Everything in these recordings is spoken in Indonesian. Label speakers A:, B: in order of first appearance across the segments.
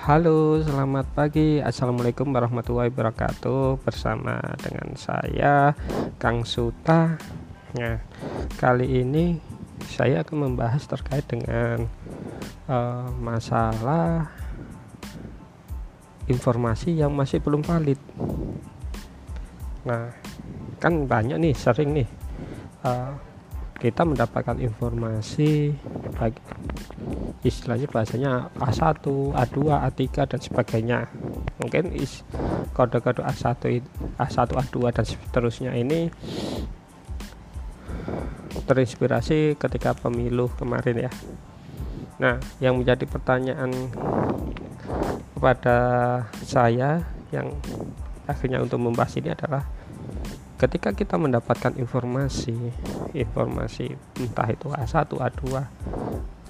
A: Halo, selamat pagi. Assalamualaikum warahmatullahi wabarakatuh. Bersama dengan saya, Kang Suta. Nah, kali ini saya akan membahas terkait dengan uh, masalah informasi yang masih belum valid. Nah, kan banyak nih, sering nih. Uh, kita mendapatkan informasi baik istilahnya bahasanya A1, A2, A3 dan sebagainya. Mungkin is kode-kode A1 A1 A2 dan seterusnya ini terinspirasi ketika pemilu kemarin ya. Nah yang menjadi pertanyaan kepada saya yang akhirnya untuk membahas ini adalah ketika kita mendapatkan informasi informasi entah itu A1, A2,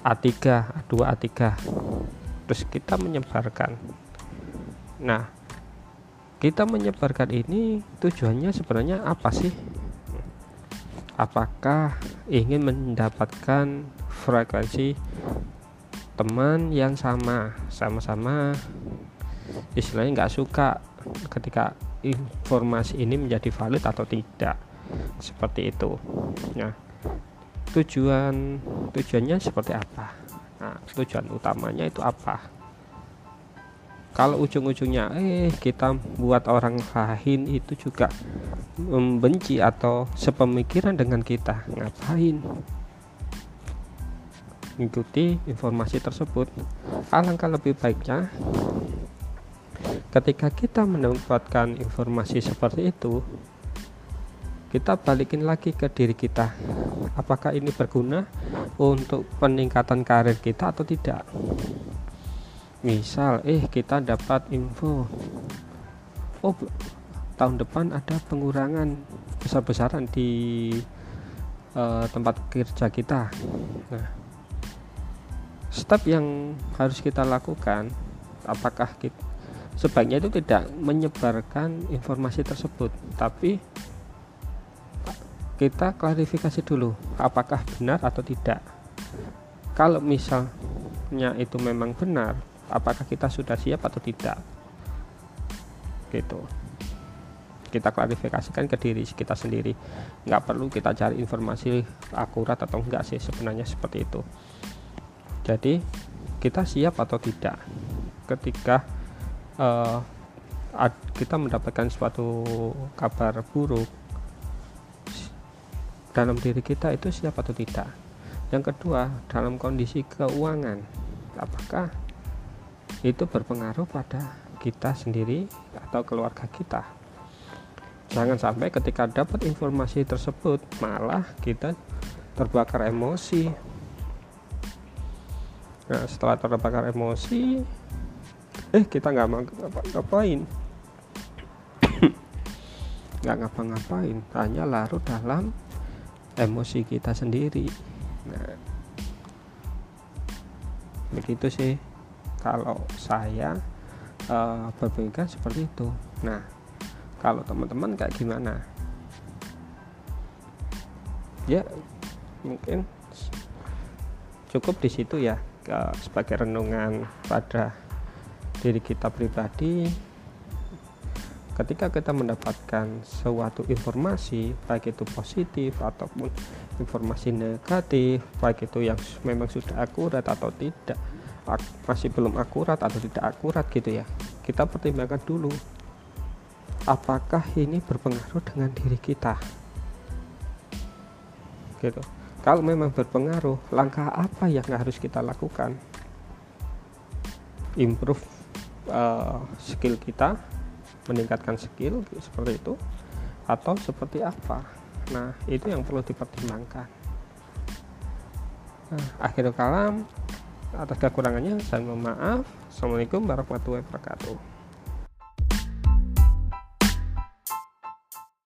A: A3, A2, A3 terus kita menyebarkan. Nah kita menyebarkan ini tujuannya sebenarnya apa sih? Apakah ingin mendapatkan frekuensi teman yang sama sama-sama? Istilahnya nggak suka ketika informasi ini menjadi valid atau tidak. Seperti itu. Nah tujuan tujuannya seperti apa? Nah tujuan utamanya itu apa? Kalau ujung-ujungnya eh kita buat orang lain itu juga membenci atau sepemikiran dengan kita ngapain? Mengikuti informasi tersebut. Alangkah lebih baiknya ketika kita mendapatkan informasi seperti itu kita balikin lagi ke diri kita. Apakah ini berguna untuk peningkatan karir kita atau tidak? Misal eh kita dapat info. Oh tahun depan ada pengurangan besar-besaran di uh, tempat kerja kita. Nah step yang harus kita lakukan apakah kita sebaiknya itu tidak menyebarkan informasi tersebut tapi kita klarifikasi dulu apakah benar atau tidak. Kalau misalnya itu memang benar apakah kita sudah siap atau tidak? Gitu. Kita klarifikasikan ke diri kita sendiri. Nggak perlu kita cari informasi akurat atau enggak sih sebenarnya seperti itu. Jadi kita siap atau tidak? Ketika uh, kita mendapatkan suatu kabar buruk dalam diri kita itu siap atau tidak. Yang kedua dalam kondisi keuangan apakah itu berpengaruh pada kita sendiri atau keluarga kita? Jangan sampai ketika dapat informasi tersebut malah kita terbakar emosi. Nah setelah terbakar emosi eh kita nggak ngapa-ngapain. Nggak ngapa-ngapain hanya larut dalam emosi kita sendiri. Nah begitu sih kalau saya uh, berpikir seperti itu. Nah kalau teman-teman kayak gimana? Ya mungkin cukup di situ ya sebagai renungan pada diri kita pribadi ketika kita mendapatkan suatu informasi baik itu positif ataupun informasi negatif baik itu yang memang sudah akurat atau tidak masih belum akurat atau tidak akurat gitu ya kita pertimbangkan dulu apakah ini berpengaruh dengan diri kita? Gitu. Kalau memang berpengaruh langkah apa yang harus kita lakukan? Improve uh, skill kita meningkatkan skill seperti itu atau seperti apa. Nah itu yang perlu dipertimbangkan. Nah, akhir kalam atas kekurangannya saya mohon maaf. Assalamualaikum warahmatullahi wabarakatuh